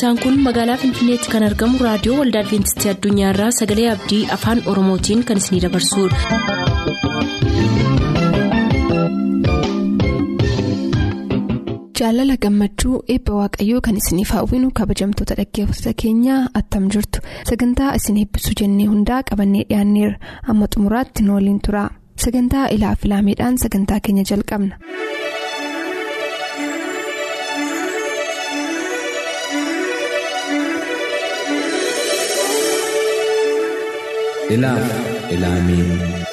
sagantaan kun magaalaa finfinneetti kan argamu raadiyoo waldaa adventistii addunyaarraa sagalee abdii afaan oromootiin kan isinidabarsudha. jaalala gammachuu eebba waaqayyoo kan isiniif hawwinu kabajamtoota dhaggeeffattoota keenyaa attam jirtu sagantaa isin eebbisuu jennee hundaa qabannee dhiyaanneerra amma xumuraatti nu waliin tura sagantaa ilaa filaameedhaan sagantaa keenya jalqabna. Ilaaf ilaamee.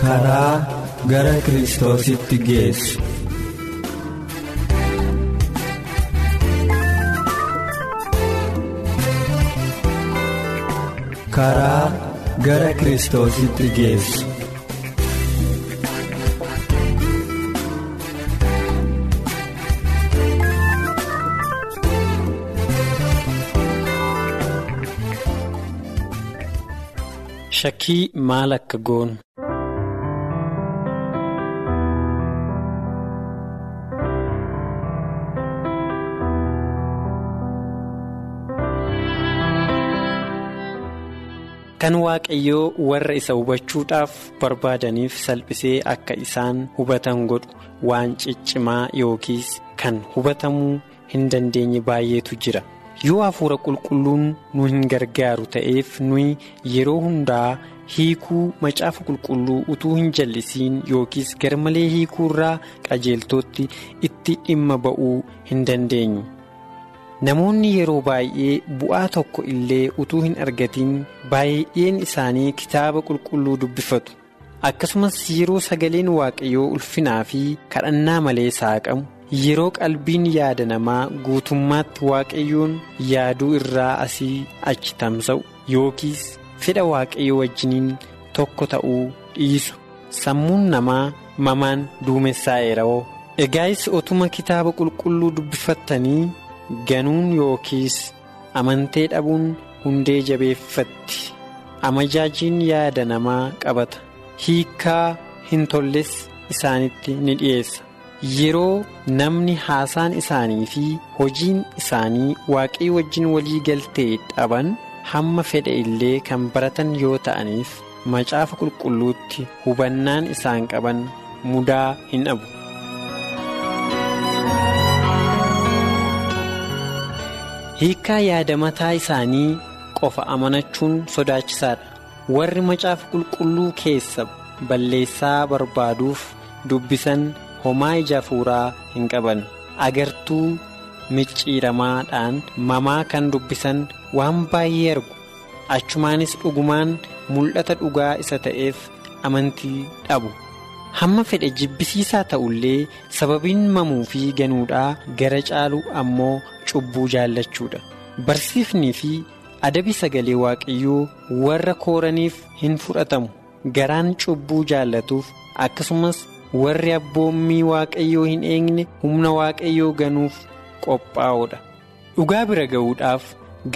karaa gara kiristoositti geessu. Karaa gara kiristoositti geessu. Shakkii maal akka goonu. Kan Waaqayyoo warra isa hubachuudhaaf barbaadaniif salphisee akka isaan hubatan godhu waan ciccimaa yookiis kan hubatamuu hin dandeenye baay'eetu jira. Yoo hafuura qulqulluun nu hin gargaaru ta'eef nuyi yeroo hundaa hiikuu macaafa qulqulluu utuu hin jallisiin yookiis garmalee hiikuu irraa qajeeltootti itti dhimma ba'uu hin dandeenyu. Namoonni yeroo baay'ee bu'aa tokko illee utuu hin argatiin baay'een isaanii kitaaba qulqulluu dubbifatu. Akkasumas yeroo sagaleen waaqayyoo ulfinaa fi kadhannaa malee saaqamu. Yeroo qalbiin yaada namaa guutummaatti waaqayyoon yaaduu irraa asii achi tamsa'u yookiis fedha waaqayyoo wajjiniin tokko ta'uu dhiisu sammuun namaa mamaan duumessaa'eera'oo egaayis otuma kitaaba qulqulluu dubbifattanii ganuun yookiis amantee dhabuun hundee jabeeffatti amajaajiin yaada namaa qabata hiikaa hin tolles isaanitti ni dhiyeessa. Yeroo namni haasaan isaanii fi hojiin isaanii waaqayyo wajjin walii galtee dhaban hamma fedha illee kan baratan yoo ta'aniif macaafa qulqulluutti hubannaan isaan qaban mudaa hin dhabu. Hiikaa yaada mataa isaanii qofa amanachuun sodaachisaadha. Warri macaafa qulqulluu keessa balleessaa barbaaduuf dubbisan. homaa ija hafuuraa hin qaban agartuu micciiramaadhaan mamaa kan dubbisan waan baay'ee argu achumaanis dhugumaan mul'ata dhugaa isa ta'eef amantii dhabu hamma fedhe jibbisiisaa ta'ullee sababiin mamuu fi ganuudhaa gara caalu ammoo cubbuu jaallachuudha barsiifnii fi adabi sagalee waaqayyoo warra kooraniif hin fudhatamu garaan cubbuu jaallatuuf akkasumas. warri abboommii waaqayyoo hin eegne humna waaqayyoo ganuuf qophaa'oodha dhugaa bira ga'uudhaaf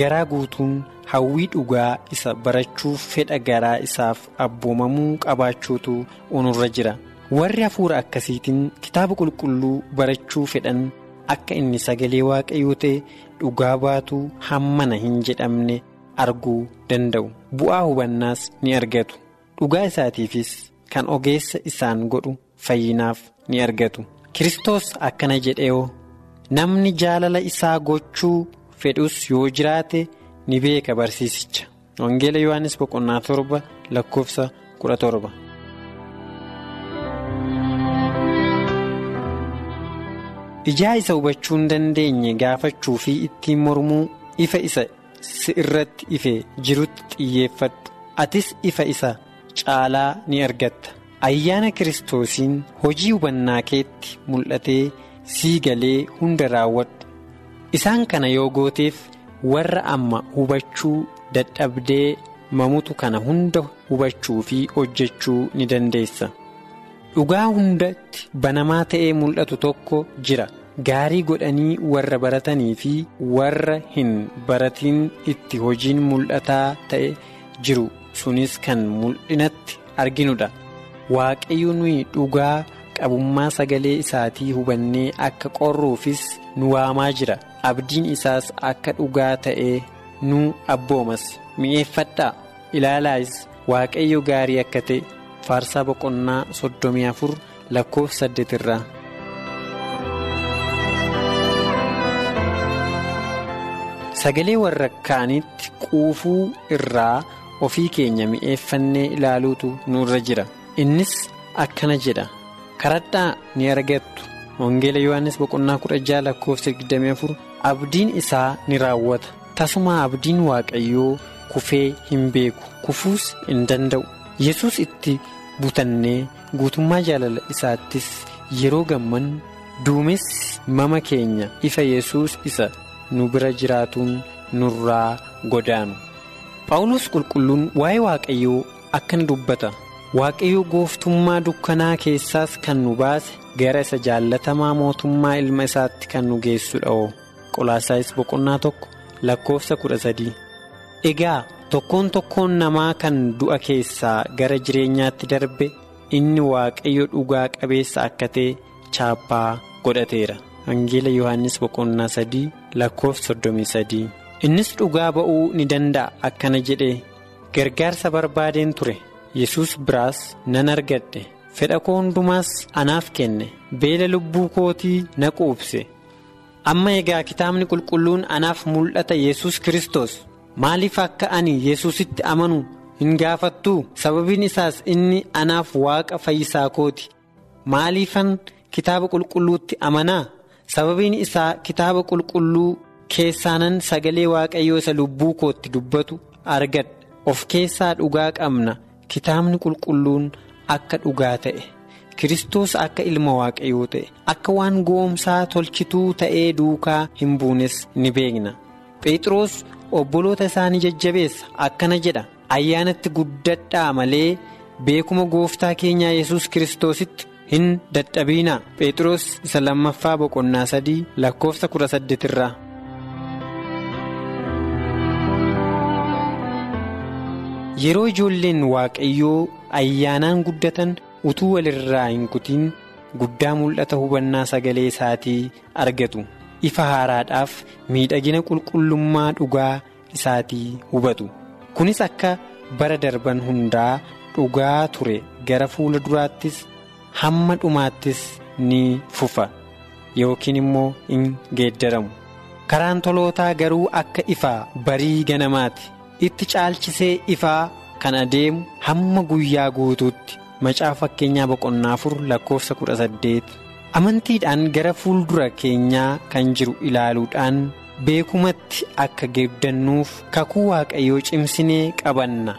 garaa guutuun hawwii dhugaa isa barachuuf fedha garaa isaaf abboomamuu qabaachuutu onurra jira warri hafuura akkasiitiin kitaaba qulqulluu barachuu fedhan akka inni sagalee waaqayyoo ta'e dhugaa baatuu hammana hin jedhamne arguu danda'u bu'aa hubannaas ni argatu dhugaa isaatiifis kan ogeessa isaan godhu. fayyinaaf ni argatu Kiristoos akkana jedheeoo namni jaalala isaa gochuu fedhus yoo jiraate ni beeka barsiisicha wangeela yohannis boqonnaa torba lakkoofsa kudha torba. Ijaa isa hubachuu hin dandeenye gaafachuu fi ittiin mormuu ifa isa si irratti ife jirutti xiyyeeffadhu. Atis ifa isa caalaa ni argatta. ayyaana kiristoosiin hojii hubannaa keetti mul'atee sii galee hunda raawwadhu. Isaan kana yoo gooteef warra amma hubachuu dadhabdee mamutu kana hunda hubachuu fi hojjechuu ni dandeessa dhugaa hundatti banamaa ta'ee mul'atu tokko jira. Gaarii godhanii warra baratanii fi warra hin baratiin itti hojiin mul'ataa ta'e jiru. Sunis kan mul'inatti arginudha waaqayyo nuyi dhugaa qabummaa sagalee isaatii hubannee akka qorruufis nu waamaa jira. Abdiin isaas akka dhugaa ta'ee nu abboomas mi'eeffadhaa? Ilaalaayis waaqayyo gaarii akka ta'e faarsaa boqonnaa soddomii afur lakkoofsa saddeet irraa. sagalee warra kaanitti quufuu irraa ofii keenya mi'eeffannee ilaaluutu nurra jira. Innis akkana jedha. Karadhaa ni argattu. Wangeela yohannis boqonnaa kudha jaha lakkoofsa 24 abdiin isaa ni raawwata. Tasuma abdiin waaqayyoo kufee hin beeku. Kufuus hin danda'u. Yesus itti butannee guutummaa jaalala isaattis yeroo gamman duumessi mama keenya ifa yesus isa nu bira jiraatuun nurraa godaanu. Phaawulos qulqulluun waa'ee waaqayyoo akkana dubbata waaqayyoo gooftummaa dukkanaa keessaas kan nu baase gara isa jaallatamaa mootummaa ilma isaatti kan nu geessudha oo qolaasaayis boqonnaa tokko lakkoofsa kudha sadii. Egaa tokkoon tokkoon namaa kan du'a keessaa gara jireenyaatti darbe inni waaqayyo dhugaa qabeessa akka ta'e chaappaa godhateera. Wangeela Yohaannis boqonnaa sadii lakkoofsa soddomii sadii. Innis dhugaa ba'uu ni danda'a akkana jedhee gargaarsa barbaadeen ture. Yesus biraas nan argadhe. Fedha koo hundumaas anaaf kenne. Beela lubbuu kootii na quubse. Amma egaa kitaabni qulqulluun anaaf mul'ata yesus kristos maaliif akka ani yesusitti amanu hin gaafattuu? Sababiin isaas inni anaaf waaqa fayyisaa kooti. Maaliifan kitaaba qulqulluutti amanaa? Sababiin isaa kitaaba qulqulluu keessaanan sagalee waaqayyoo isa lubbuu kootti dubbatu argadha of keessaa dhugaa qabna. Kitaabni qulqulluun akka dhugaa ta'e. Kiristoos akka ilma waaqayyoo ta'e. Akka waan goomsaa tolchituu ta'ee duukaa hin buunes ni beekna. Phexros obboloota isaanii jajjabeessa. Akkana jedha. Ayyaanatti guddadhaa malee beekuma gooftaa keenyaa yesus kiristoositti hin dadhabiinaa. Phexros isa lammaffaa boqonnaa sadii lakkoofsa kudha saddeet irraa. Yeroo ijoolleen waaqayyoo ayyaanaan guddatan utuu walirraa hin kutiin guddaa mul'ata hubannaa sagalee isaatii argatu ifa haaraadhaaf miidhagina qulqullummaa dhugaa isaatii hubatu. Kunis akka bara darban hundaa dhugaa ture gara fuula duraattis hamma dhumaattis ni fufa. Yookiin immoo hin geeddaramu. Karaan tolootaa garuu akka ifaa barii ganamaati. itti caalchisee ifaa kan adeemu hamma guyyaa guutuutti macaa fakkeenyaa boqonnaa afur lakkoofsa kudha saddeet amantiidhaan gara fuuldura keenyaa kan jiru ilaaluudhaan beekumatti akka geeddannuuf kakuu waaqayyoo cimsinee qabanna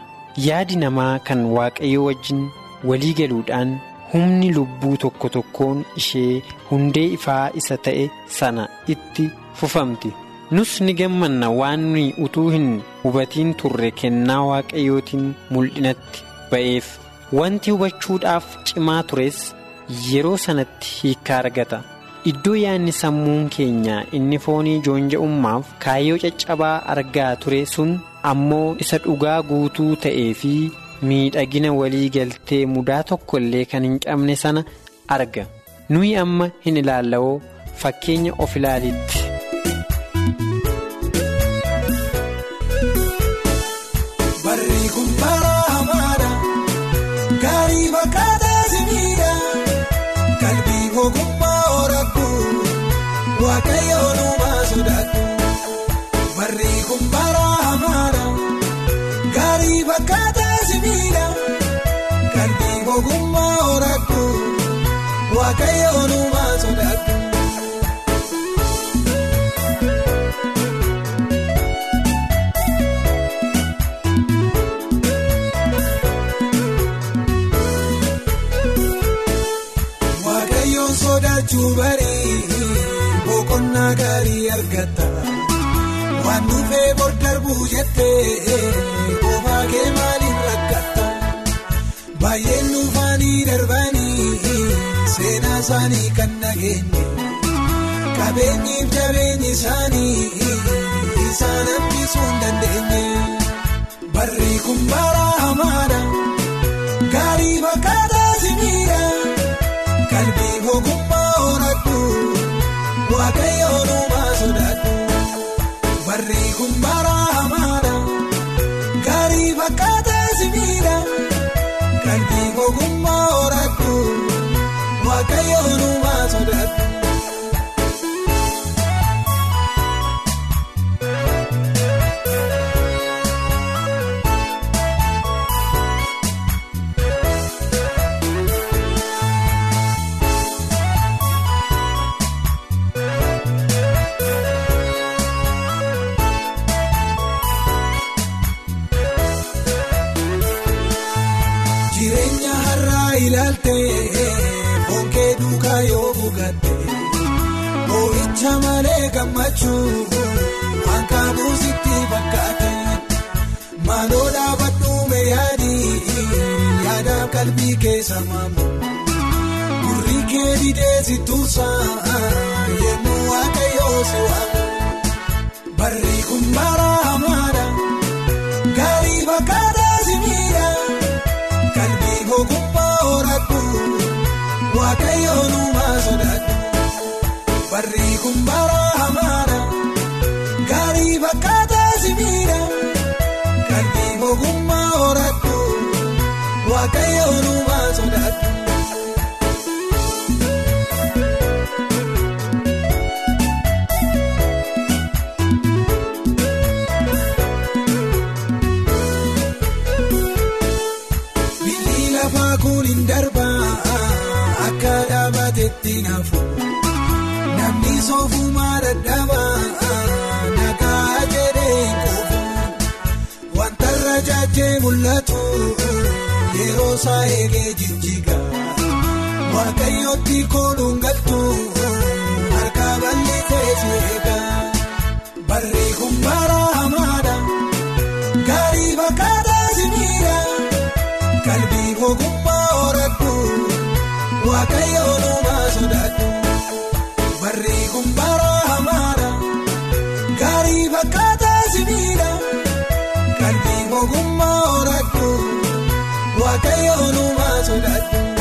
yaadi namaa kan waaqayyoo wajjin walii galuudhaan humni lubbuu tokko tokkoon ishee hundee ifaa isa ta'e sana itti fufamti. nus ni gammanna waan nuyi utuu hin hubatiin turre kennaa waaqayyootiin mul'inatti ba'eef wanti hubachuudhaaf cimaa tures yeroo sanatti hiikkaa argata. Iddoo yaadni sammuun keenya inni foonii joonja'ummaaf kaayyoo caccabaa argaa ture sun ammoo isa dhugaa guutuu ta'ee fi miidhagina walii galtee mudaa tokko illee kan hin qabne sana arga. Nuyi amma hin ilaalla'oo fakkeenya of ilaalitti. Waan dhufee bor darbuu jettee qofaa kee maaliin rakkatta baay'een dhufaanii darbanii seenaa isaanii kan nageenye qabeenyiif jabeenyi isaanii isaan hambisuu hin dandeenye barri kun bara hamaadha gaarii fakkaataa simiidha qalbii ogummaa horadhu waaqayyoon uumaa sodaadhu barri kun bara barri kun bara hamaadha gaarii fakkaataa simiidha kalbii ogummaa horadhu waaqayyoon uumaa sodaadhu. Mul'atu yeroo isaa eegee jijjiga. Waaqayyootti kooluun galtu harka bal'isee si eega. Barri kun bara hamaadha gaarii fakkaataa si miidha. Kalbii ogummaa horadhu waaqayyoon uumaa sodaadhu barri kun bara hamaadha gaarii fakkaataa waaqayyoon uumaa sodaadhu.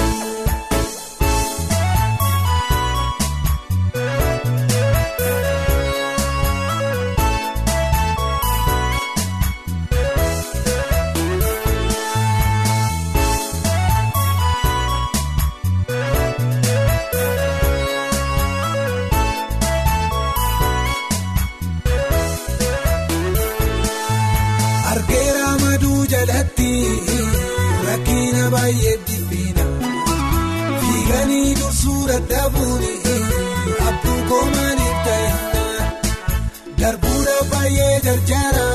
Darbuudha baay'ee jarjara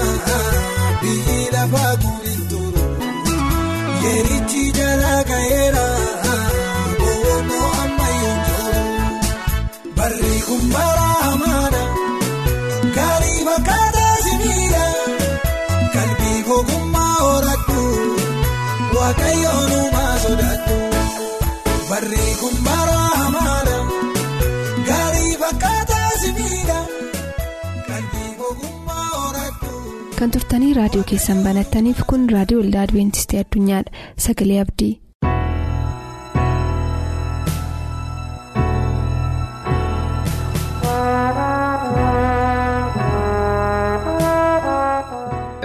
biyyi lafaa guurin turu yeerichi jalaa ga'eera boonoo ammayyoon jiru barri kun bara hamaadha gaarii fakkaataa simiidha. Kalbii ogummaa horadhu waaqayyoon uumaa sodaadhu barri kun bara hamaadha Kan turtanii raadiyoo keessan banattaniif kun raadiyoo waldaa Adibeentistii Addunyaadha. Sagalee Abdii.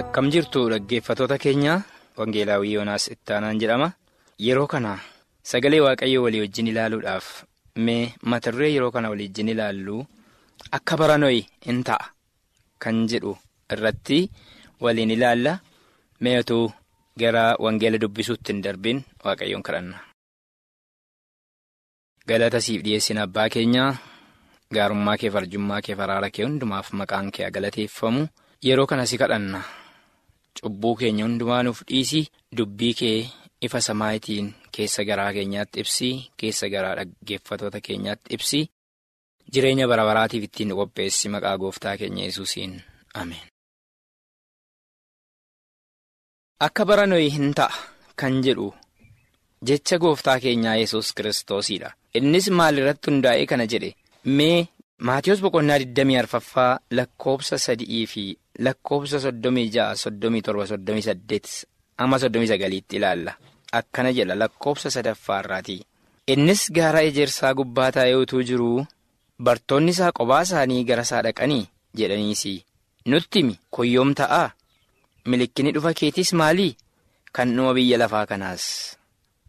Akkam jirtu dhaggeeffatoota keenya Wangeelaawwii Yoonaas Ittaanaan jedhama. Yeroo kana sagalee Waaqayyoo walii wajjin ilaaluudhaaf mee mata duree yeroo kana walii wajjin ilaallu akka baranoyi in ta'a kan jedhu irratti waliin ilaalla. Meetu gara Wangeela dubbisuutti hin darbin Waaqayyoon kadhanna. Galata siif dhiyeessina abbaa keenya gaarummaa kee farjummaa kee faraara kee hundumaaf maqaan kee galateeffamu yeroo kana si kadhanna. Cubbuu keenya hundumaa nuuf dhiisi dubbii kee ifa samaayitiin keessa garaa keenyaatti ibsi keessa garaa dhaggeeffatoota keenyaatti ibsi jireenya bara baraatiif ittiin qopheessi maqaa gooftaa keenya yesuusiin ameen. Akka baranoyi hin ta'a kan jedhu jecha gooftaa keenyaa yesus kiristoosidha innis maalirratti hundaa'ee kana jedhe mee maatiyoos boqonnaa 24ffaa lakkoobsa sadii fi lakkoobsa 36 37 38 amma 39tti ilaalla. Akkana jedha lakkoobsa sadaffaarraati innis gaara ejersaa gubbaa taa'ee utuu jiruu bartoonni isaa qophaa isaanii gara isaa dhaqanii jedhaniisi nutti himi kun yoom ta'aa milikkini dhufa keetis maalii? Kan dhuma biyya lafaa kanaas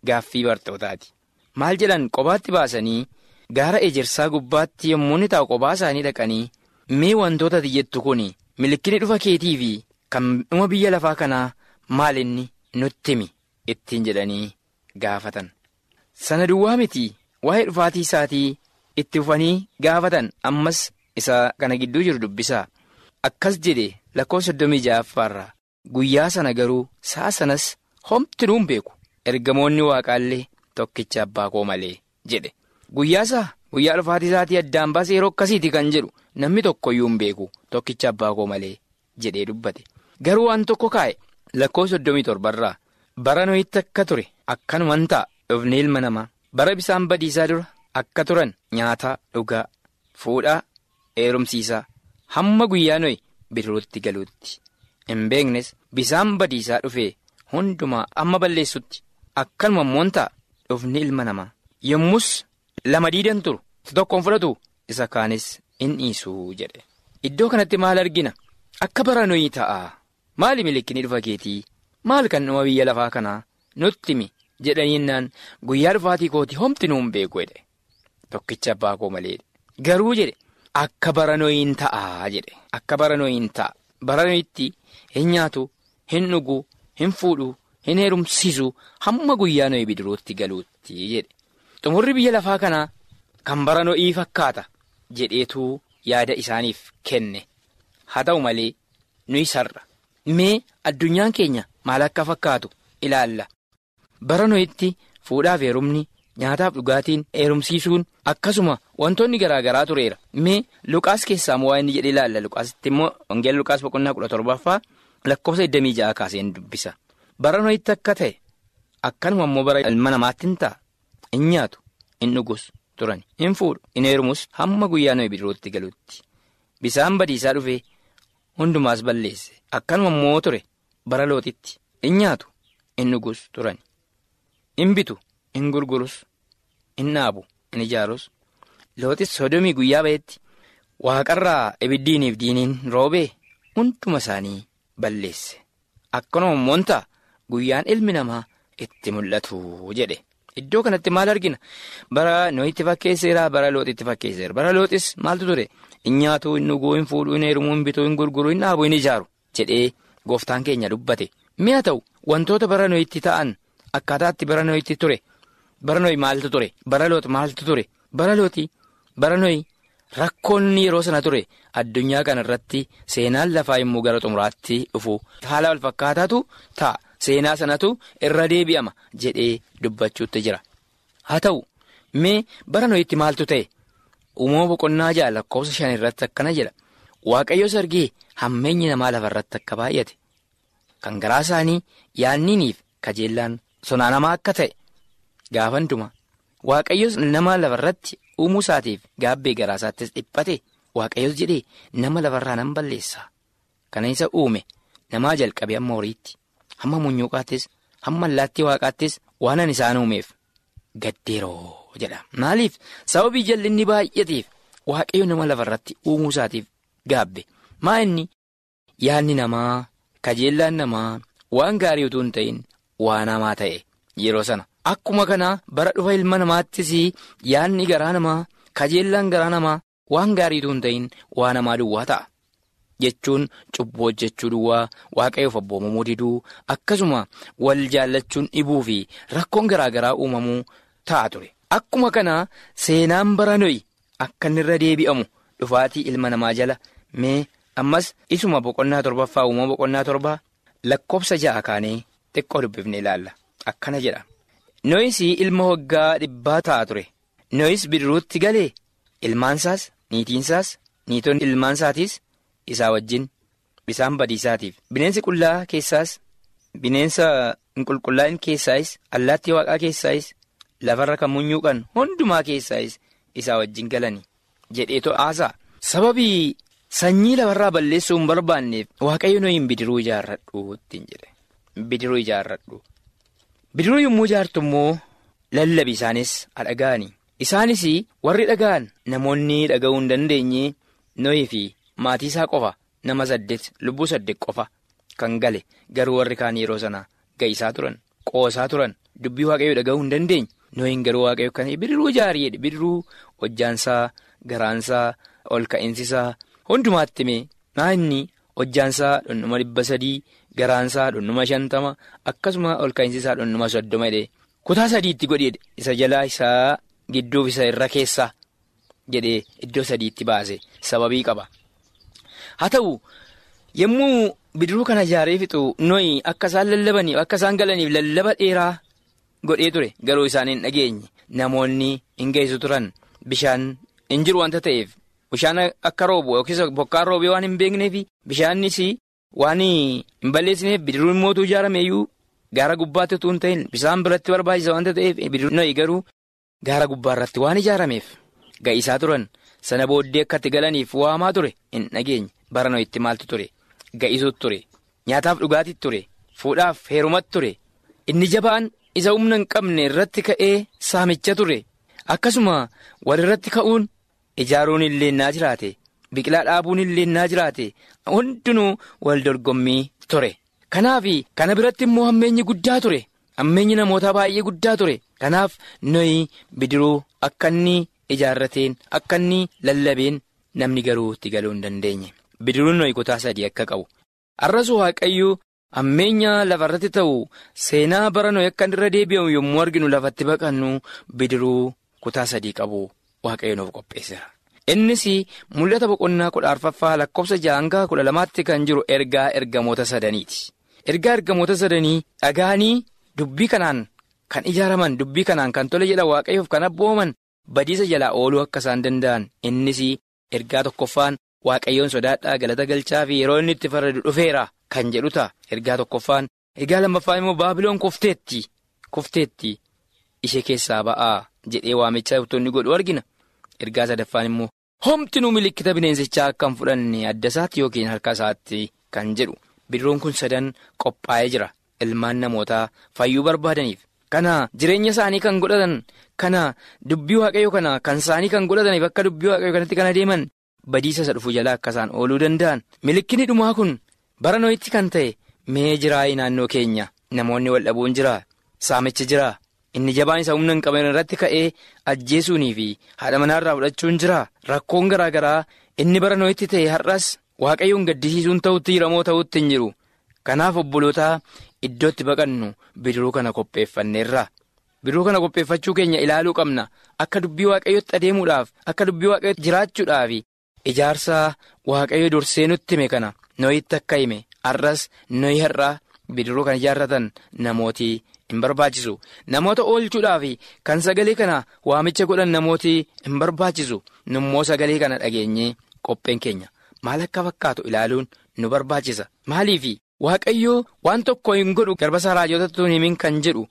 gaaffii bartootaati. Maal jedhan qophaatti baasanii gaara ejersaa gubbaatti yommuu inni taa'u qophaa isaanii dhaqanii mee wantoota jettu kun milikkini dhufa keetii fi kan dhuma biyya lafaa kanaa maal inni nutti himi? ittiin jedhanii gaafatan. Sana duwwaa miti. Waa'ee dhufaatii isaatii itti fufanii gaafatan. Ammas isa kana gidduu jiru dubbisaa. Akkas jedhe lakkoofsa soddomii ja'affaarraa guyyaa sana garuu sa'a sanas homti nuun beeku. Ergamoonni waaqaallee tokkicha abbaa koo malee jedhe. Guyyaa isaa guyyaa dhufaatii isaatii addaan baasee yeroo akkasiiti kan jedhu namni tokkoyyuu hin beeku tokkicha abbaa koo malee jedhee dubbate. Garuu waan tokko kaa'e lakkoofsa soddomii torbarraa bara nohitti akka ture akkanuman ta'a. Dhufne ilma namaa. Bara bisaan badiisaa dura akka turan nyaataa dhugaa fuudhaa heerumsiisaa hamma guyyaa nohi bidiruutti galuutti hin beeknes bisaan badiisaa dhufee hundumaa amma balleessutti akkanuma immoo ta'a. Dhufni ilma namaa. Yommus lama diidan turu. Tokkoon fudhatu isa kaanis in dhiisuu jedhe. Iddoo kanatti maal argina? Akka bara nohii ta'a. Maali milikkini dhufa keetii? Maal kan dhuma biyya lafaa kanaa nutti himi jedhaniinnaan guyyaa dhufaatii kooti homti nuun beeku jedhe. Tokkicha abbaa koo malee garuu jedhe. Akka bara nohiin ta'a jedhe. Akka bara nohiin ta'a. Bara nohiitti hin nyaatu hin dhugu hin fuudhu hin heerumsiisu hamma guyyaa nohii bidiruutti galuutti jedhe. Xumurri biyya lafaa kanaa kan bara nohii fakkaata jedheetuu yaada isaaniif kenne. Haa ta'u malee nuyi sarra. Mee addunyaan keenya maal akka fakkaatu ilaalla? Bara nohitti fuudhaaf heerumni nyaataaf dhugaatiin heerumsiisuun akkasuma wantoonni garaa garaa tureera. Mee luqaas keessaa moo waa inni jedhe ilaalla. Luqaasitti immoo wangeela luqaas boqonnaa kudha torbaffaa lakkoofsa 26 kaaseen dubbisa. Bara nohitti akka ta'e akkanuma immoo bara ilma namaatti hin ta'a. Hin nyaatu hin dhugus turan hin fuudhu hin heerumus hamma guyyaa nohi bidiruutti galuutti bisaan badiisaa dhufee hundumaas balleesse. Akkanuma immoo ture bara looxitti hin nyaatu hin dhugus turan. Hin bitu hin gurgurus hin dhaabu hin ijaarus looxis sodomii guyyaa ba'etti waaqarraa ibiddiiniif diiniin roobee? Hunduma isaanii balleesse. Akkanuma ta'a guyyaan ilmi namaa itti mul'atu jedhe. Iddoo kanatti maal argina? Bara nohitti fakkeesseera bara looxitti fakkeesseera bara looxis maaltu ture? Hin nyaatu hin dhuguu hin fuudhuu hin heerumuu hin bituu hin gurguruu hin dhaabu hin ijaaru jedhee gooftaan keenya dubbate. Mi'a ta'u wantoota bara nohitti ta'an akkaataatti bara nohitti ture. Bara nohi maaltu ture? Bara looti maaltu ture? Bara looti? Bara nohi rakkoonni yeroo sana ture addunyaa kana irratti seenaan lafaa immoo gara xumuraatti dhufu haala wal fakkaataatu ta'a. Seenaa sanatu irra deebi'ama jedhee dubbachuutti jira. Haa ta'u mee bara nohitti maaltu ta'e uumama boqonnaa ja'a lakkoofsa shan irratti akkana jedha. Waaqayyoos argee hammeenyi namaa lafa irratti akka baay'ate kan garaa isaanii yaanniiniif kajeellaan sonaanamaa akka ta'e gaafa hundumaa Waaqayyoos nama lafa irratti uumuu isaatiif gaabbee garaa isaattis dhiphate Waaqayyoos jedhee nama lafarraa nan balleessa. Kana isa uume namaa jalqabee amma horiitti. hamma munyuuqaattis hamma allaattii waaqaattis waanan isaan uumeef gaddeeroo jedha maaliif sababii jallinni baay'ateef waaqayyo nama lafarratti uumuu isaatiif gaabbe maa inni yaadni namaa kajeellaan namaa waan gaarii utuu hin ta'in waan hamaa ta'e yeroo sana akkuma kanaa bara dhufa ilma namaattis yaadni garaa namaa kajeellaan garaa namaa waan gaarii utuu hin ta'in waan hamaa duwwaa ta'a. jechuun cubbuu hojjechuu duwwaa waaqayyoof abboomamuu diduu akkasuma wal jaallachuun dhibuu fi rakkoon garaa garaa uumamuu ta'a ture. Akkuma kana seenaan bara nohi akka inni irra deebi'amu dhufaatii ilma namaa jala. Mee ammas isuma boqonnaa torbaffaa uumama boqonnaa torbaa lakkoofsa ja'a kaanee xiqqoo dubbifne ilaalla. Akkana jedha nohis ilma waggaa dhibbaa ta'a ture nohis bidiruutti galee ilmaansaas niitiinsaas niitonni ilmaansaatiis. isaa wajjin bisaan badiisaatiif bineensi qullaa keessaas bineensa qulqullaa'in keessaayis allaattii waaqaa keessaayis lafarra kan munyuuqan hundumaa keessaayis isaa wajjin galani jedheeto haasa'a. Sababii sanyii lafarraa balleessuu hin barbaanneef waaqayyo nooyin bidiruu ijaarradhu ittiin jedhe bidiruu ijaarradhu. Bidiruu yommuu ijaartu immoo lallabi isaanis dhaga'ani. Isaanis warri dhaga'an namoonni dhaga'uu hin dandeenye nooyi fi maatii isaa qofa nama saddeet lubbuu saddeet qofa kan gale garuu warri kaan yeroo sana ga'isaa turan qoosaa turan dubbii waaqayyoo dhaga'uu hin dandeenye nooyin garuu waaqayyo kan bidiruu ijaarii jedhe bidiruu hojjaansaa garaansaa ol ka'insisaa hundumaatti mee maa inni hojjaansaa dhundhuma dhibba sadii garaansaa dhundhuma shantama akkasuma ol ka'insisaa dhundhuma soddoma jedhe kutaa sadiitti godhee isa jalaa isaa gidduuf isa irra keessaa jedhee iddoo sadiitti baase sababii qaba. haa ta'u yommuu bidiruu kana ijaaree fixu nooyi akka isaan lallabaniif akka isaan galaniif lallaba dheeraa godhee ture garuu isaan hin dhageenye namoonni hin geessu turan bishaan hin jiru wanta ta'eef bishaan akka roobu yookiis bokkaan roobee waan hin beekneef bishaannis waan hin balleessineef bidiruun mootuu ijaarameeyyuu gaara gubbaatti utuu hin ta'in bishaan biratti barbaachisa wanta ta'eef bidiruun nooyi garuu gaara gubbaarratti waan ijaarameef ga'isaa turan. sana booddee akka itti galaniif waamaa ture hin dhageenye bara nooyitti maaltu ture ga'isuutu ture nyaataaf dhugaatiitu ture fuudhaaf heerumatti ture. Inni jabaan isa humna hin qabne irratti ka'ee saamicha ture. Akkasuma walirratti ka'uun ijaaruun illee naa jiraate biqilaa dhaabuun illee naa jiraate. Hundinuu wal dorgommii ture. Kanaaf kana biratti immoo hammeenyi guddaa ture. Hammeenyi namootaa baay'ee guddaa ture. Kanaaf nooyi bidiruu akka inni. ijaarrateen akka inni lallabeen namni garuu itti galuu hin dandeenye bidiruun nooyi kutaa sadii akka qabu. Har'as waaqayyo hammeenya lafarratti ta'u seenaa bara nooyi akka irra deebi'amu yommuu arginu lafatti baqannu bidiruu kutaa sadii qabu waaqayyo nuuf qopheessera. Innis mul'ata boqonnaa kudha arfaffaa lakkoofsa jahangaa kudha lamaatti kan jiru ergaa ergamoota sadaniiti. Ergaa ergamoota sadanii dhaga'anii dubbii kanaan kan ijaaraman dubbii kanaan kan tole jedha waaqayyoof kan abbooman. badiisa jalaa ooluu akka isaan danda'an. Innis ergaa tokkoffaan waaqayyoon sodaadhaa galata galchaa fi yeroo inni itti faradu dhufeera kan jedhu ta'a. Ergaa tokkoffaan ergaa lammaffaan immoo baabiloon kufteetti kufteetti ishee keessaa ba'aa jedhee waamichaa inni godhu argina ergaa sadaffaan immoo homtinuu milikkita bineensichaa akka hin fudhanne adda isaatti yookiin harka isaatti kan jedhu. Bidiruun kun sadan qophaa'ee jira. Ilmaan namootaa fayyuu barbaadaniif. kana jireenya isaanii kan godhatan kana dubbii waaqayyo kana kan isaanii kan godhataniif akka dubbii waaqayyo kanatti kan adeeman badiisa isa dhufu jalaa akka isaan ooluu danda'an. Milikkini dhumaa kun bara nooyitti kan ta'e mee jiraayii naannoo keenya. Namoonni wal dhabuun jira saamichi jira inni jabaan isa humna hin qaban irratti ka'ee ajjeesuunii fi haadha manaarraa fudhachuun jira. Rakkoon garaa garaa inni bara nooyitti ta'e har'as waaqayyoon gaddisiisuun ta'utti hiramoo ta'utti hin jiru. Kanaaf obbolootaa. Iddootti baqannu bidiruu kana qopheeffanneerra. Bidiruu kana qopheeffachuu keenya ilaaluu qabna. Akka dubbii waaqayyootti adeemuudhaaf akka dubbii waaqayyootti jiraachuudhaaf ijaarsa waaqayyo dursee nutti hime kana. Nooyitti akka hime har'as nooyi har'aa bidiruu kan ijaarratan namooti hin barbaachisu. Namoota oolchuudhaaf kan sagalee kana waamicha godhan namooti hin barbaachisu. Nummoo sagalee kana dhageenyee qopheen keenya. Maal akka fakkaatu ilaaluun nu barbaachisa. Maaliifi. Waaqayyoo waan tokko hin godhu garbasaa raajotatti himin kan jedhu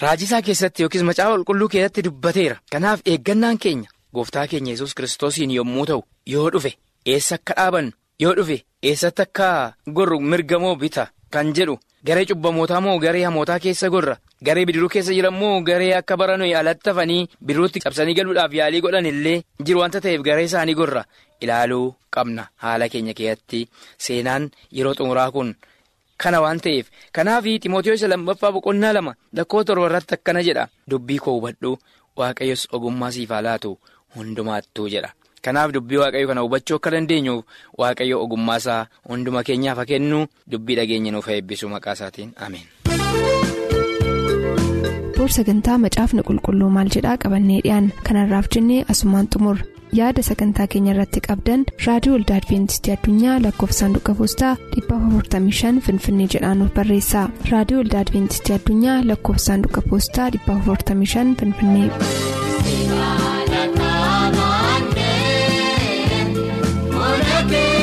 raajisaa keessatti yookiis macaafa qulqulluu keessatti dubbateera. Kanaaf eeggannaan keenya gooftaa keenya yesus kiristoosiin yommuu ta'u yoo dhufe eessa akka dhaabannu? Yoo dhufe eessatti akka gorru mirga moo bita kan jedhu garee cubbamootaa moo garee hamootaa keessa gorra garee bidiruu keessa jiran moo garee akka baranuu alatti hafanii bidiruutti cabsanii galuudhaaf yaalii godhan illee jiru wanta ta'eef garee isaanii gorra. Ilaaluu qabna haala keenya keessatti seenaan yeroo xumuraa kun. Kana waan ta'eef kanaaf Ximootiyoos lammaffaa boqonnaa lama lakkoo torba irratti akkana jedha. Dubbii koo hubadhu waaqayyos ogummaa siif haa laatu hundumaattuu jedha kanaaf dubbii waaqayyo kana hubachuu akka dandeenyuuf waaqayyo ogummaasaa hunduma keenyaaf haa kennu. Dubbii dhageenya nuuf eebbisu maqaa isaatiin. Ameen. Sagantaa macaafni qulqulluu maal jedhaa qabannee dhiyaan kanarraaf jennee asumaan xumur. Yaada sagantaa keenya irratti qabdan raadiyoo waldaa adventistii addunyaa lakkoofsa saanduqa poostaa 455 finfinnee jedhaan nuuf barreessa. Raadiyoo waldaa adventistii addunyaa lakkoofsa saanduqa poostaa 455 finfinnee. por aquí.